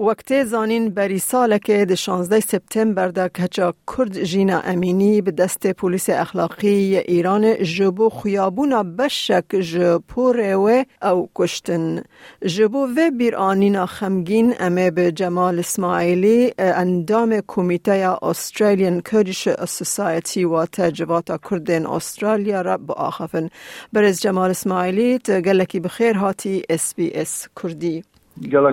وقتی زانین بری سال که ده 16 سپتامبر ده کچا کرد جینا امینی به دست پلیس اخلاقی ایران جبو خیابونا بشک جپور و او کشتن. جبو و بیر آنینا خمگین امه به جمال اسماعیلی اندام کمیته استرالیان کردش سوسایتی و تجوات کردن استرالیا را با آخفن. برز جمال اسماعیلی تگلکی بخیر هاتی اس بی اس کردی.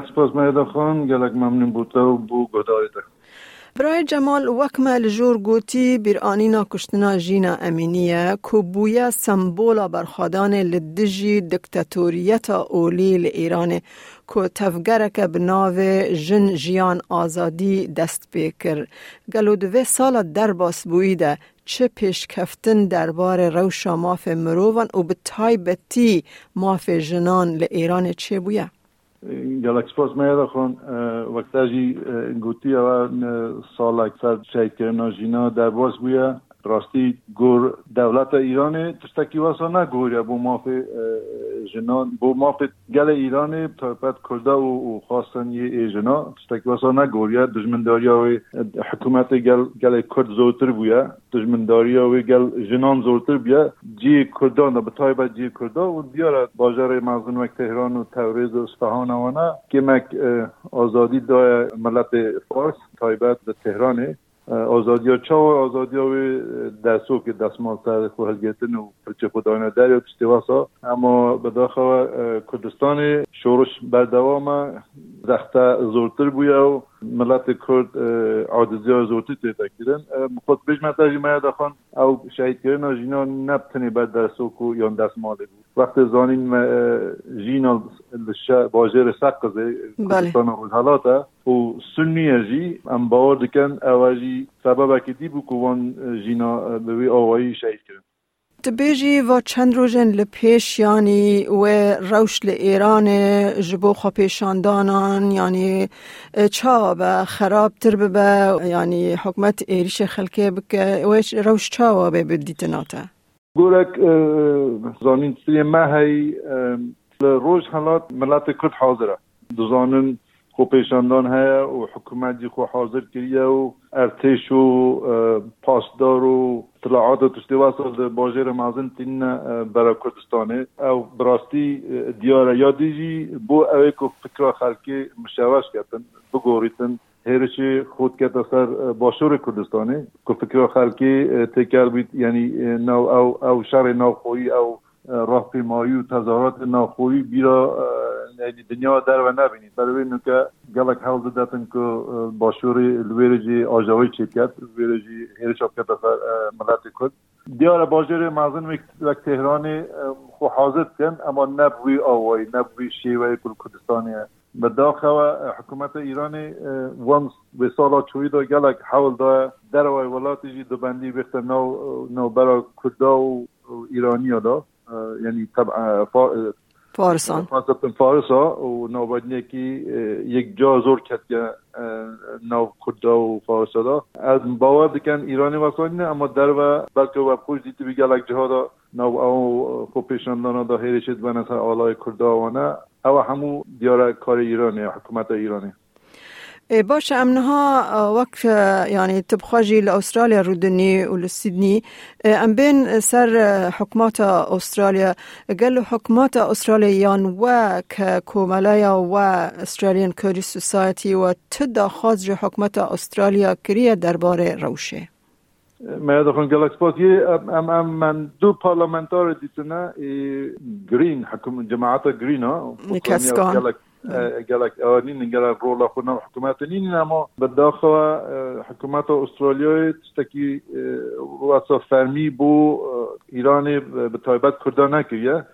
سپاس مهدا خان گلک ممنون بوده و بو گداری ده برای جمال وکمه لجور گوتی بیر آنینا کشتنا جینا امینیه که بویا سمبولا برخادان لدجی دکتاتوریت اولی لإیران که تفگرک بناو جن جیان آزادی دست بیکر گلو دوه سال در باس بویده چه پیش کفتن دربار روشا ماف مروان و به تایبتی ماف جنان لإیران چه سپاس میاد خون وقتا جی گوتی و سال اکثر شهید کردن جینا در باز بویا راستی گور دولت ایران تشتکی واسا نگوریا بو ماف جنان بو ماف گل ایران تایپت کرده و خواستن یه دجمنداریا و حکومت گل گل کرد زورتر بویا دجمنداریا و گل جنان زورتر بیا جی کردان به تایبت جی کرده و بیاره باجر مغزن وقت تهران و توریز و اصفهان وانا که آزادی دای ملت فارس تایبت به تهرانه. و دستو که دستمال سر خو هلگیتن و پرچه خدایانه در یا تشتواسا اما به داخل کردستان شورش بردوام زخته زورتر بویا و ملت کرد عادزی ها زورتر تیتا کردن. خود بیش متاجی مایا دخان او شهید کردن جینا نبتنی بر درسو کو یا دستماله بود. وقت زانین جینا باجر سقزه کردستان و حالاتا و سنی جی ام باور دکن اواجی سبب که دی بو کوان جینا به آوایی شهید کردن تبیجی و چند روزن لپیش یعنی و روش ایران جبو خو پیشاندانان یعنی چا به خراب تر به یعنی حکمت ایریش خلکه بکه و روش چا به بدیتناته گورک زانین سری مهی روز حالات ملت کرد حاضره. دزانن خو پیشاندان هیا و حکومت جی خو حاضر کریه و ارتش و پاسدار و اطلاعات تشتی واسه باجر مازن تین برای کردستانه او براستی دیاره. یادی بو اوی که فکر خلکی مشاوش کردن بگوریتن. هرچی خود که سر باشور کردستانه که فکر خلکی تکر بید یعنی نو او او شر ناخویی او راه پیمایی و تظاهرات ناخویی بیرا یعنی دنیا در و نبینید. برای اینو که گلک حال دادن که باشور الویرجی آجاوی کرد. الویرجی هیرش اثر ملت کرد دیار باجر مازن وقت تهران خو حاضر کن اما نبوی آوایی نبوی شیوه کل کردستانی به داخل حکومت ایران ونس به سالا چوی دا گلک حول دا در وای ولاتی دو بندی بخت نو نو برا کردا و ایرانی دا. یعنی طبعا فارسان فارسا. و نوبادنی که یک جا زور کرد که نو کردا و فارسا دا از باور دکن ایرانی واسانی اما در و بلکه و خوش دیتی بگلک جهادا نو او خو پیشاندانا دا هیرشید بنسر آلای کردا و نه. او همو دیاره کار ایرانی حکومت ایرانی. إيه، باش أمنها آه، وقت آه، يعني تبخاجي لأستراليا رودني ولسيدني. إيه، أم بين سر آه، حکمات استرالیا گل حکمات استرالیا يان وك كومالايا و استرالیان کوری سوسايتي و تدا خاص حكومات أستراليا كريه درباره روشه. ما يدخل قالك سبوت أم أم من دو پارلمنتار دي گرین حکم حكم گرین ها؟ نکسکان گلک آنین گلک رولا خونا حکومت نین اما بداخل حکومت استرالیا تکی واسه فرمی بو ایران به تایبت کرده نکریه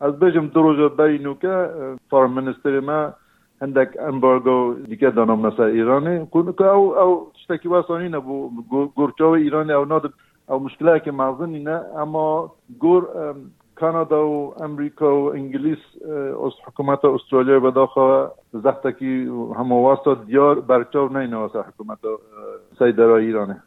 از بجم دو روز بینو که فارم منستر ما هندک امبارگو دیگه دانم مثلا ایرانه که او او تشتکی واسانی نبو گورچاو ایران او ناد او مشکله که مغزن اینه اما گور کانادا و امریکا و انگلیس از حکومت استرالیا به داخل زختکی همه واسطه دیار برچاو نه واسه حکومت سیدرا ایرانه.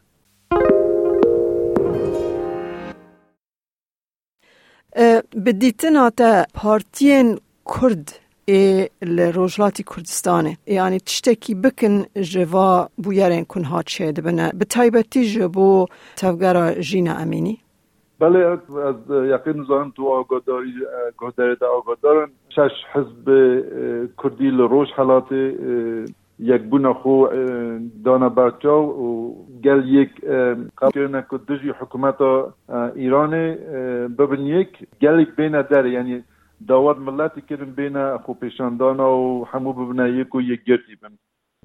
بدیتنا تا پارتین کرد ای لروجلاتی کردستانه. یعنی تشتکی بکن جوا بویرین کنها چه دبنه. به تایبتی جبو تفگرا جینا امینی. بله از یقین زان تو آگاداری گهداری دا آگادارن. شش حزب کردی لروش حالات یک بنا خو دانا برچاو و گل یک قبل که دجی حکومت ایران ببین یک گل یک بین در یعنی داوت ملتی کردن بین خو پیشاندانا و همو ببینه یک و یک گرتی بین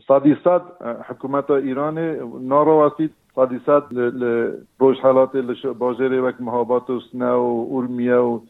صدی صد حکومت ایران نارواسید صد لروش حالات باجر وک محابات و سنا و اورمیا و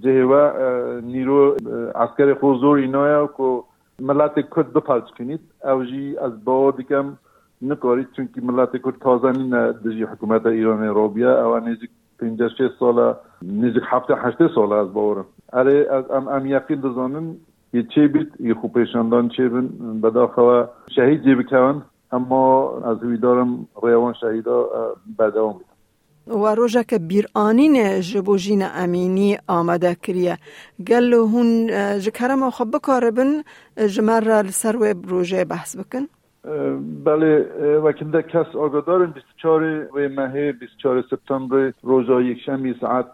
جهوا نیرو عسکر خوزور اینایا که ملت کرد بپلچ کنید او جی از باور دیکم نکارید چونکی ملت کرد تازه نین دجی حکومت ایران روبیا او نزدیک پنجه شش ساله نزدیک هفته هشته ساله از باورم اره از ام, ام یقین دزانم یه چه بیت یه خوب پیشاندان چه بین بداخواه شهید جی بکن اما از هویدارم ریوان شهیدا بدوام بیدم و روژه که بیرانین جبوجین امینی آمده کریه. گل هون جکرم خب بکاربن جمر لسر و روژه بحث بکن. بله وکنده کس آگادارن 24 و ماه 24 سپتامبر روزا یک شمی ساعت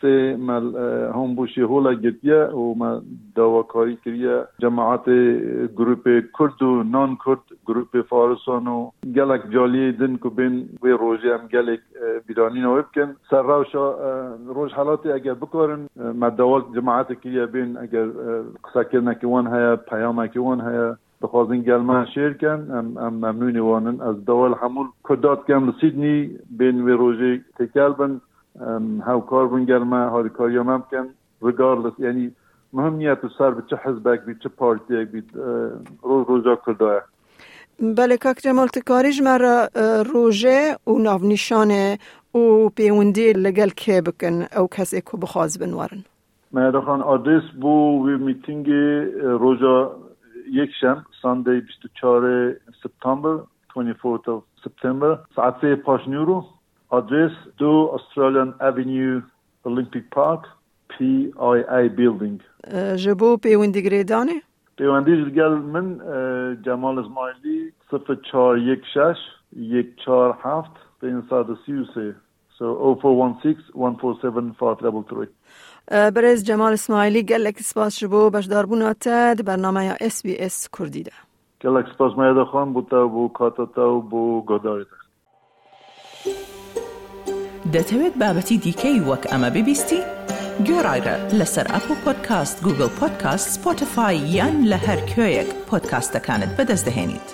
سه مل هم بوشی هولا گرتیه و ما دواکاری کریه. جماعت گروپ کرد و نان کرد گروپ فارسان و گلک جالی دن کو بین و روزی هم گلک بیرانی نو بکن سر روشا روز حالات اگر بکارن ما دوال جماعت کریه بین اگر قصه کرنه که وان هیا پیامه که وان هیا بخوازن گلمه شیر کن. ام, ام ممنونی وانن. از دول حمول کدات کم لسیدنی بین و روژه تکل بن. هاو کار بن گلمه هاری کاری هم کن. Regardless یعنی مهم نیت سر به چه حزبک بید چه پارتی بید روز روزا کردایه بله کاک جمال تکاریج مرا روژه و نافنشانه و پیوندی لگل که بکن. او کسی که بخواز بنوارن. مهدخان آدرس بو وی میتینگ روژا یک شم ساندی 24 سپتامبر 24th of September. ساعت سه پاش نیورو آدرس دو استرالیان اوینیو اولمپیک پارک پی آی آی بیلدینگ جبو پیوندی گریدانه؟ پیوندی جلگل من جمال اسماعیلی صفر چار یک شش یک چار هفت بین ساعت سی و سه so 0416-147-4333 بەرز جەمال اسماعیلی گەلێک سپاس بۆ بەشداربووناتە بەرنمەیە SسBS کوردیدا گەلێک سپاسمایە دەخواان بووتە بۆ کاتەتا و بۆ گۆدارێت دەتەوێت بابەتی دیکەی وەک ئەمە ببیستی؟ گۆڕایرە لەسەر ئەپ و پۆدکاست گوگل پۆدکاست سپۆتفاای یان لە هەر کوێیەک پۆدکاستەکانت بەدەستدەێنیت.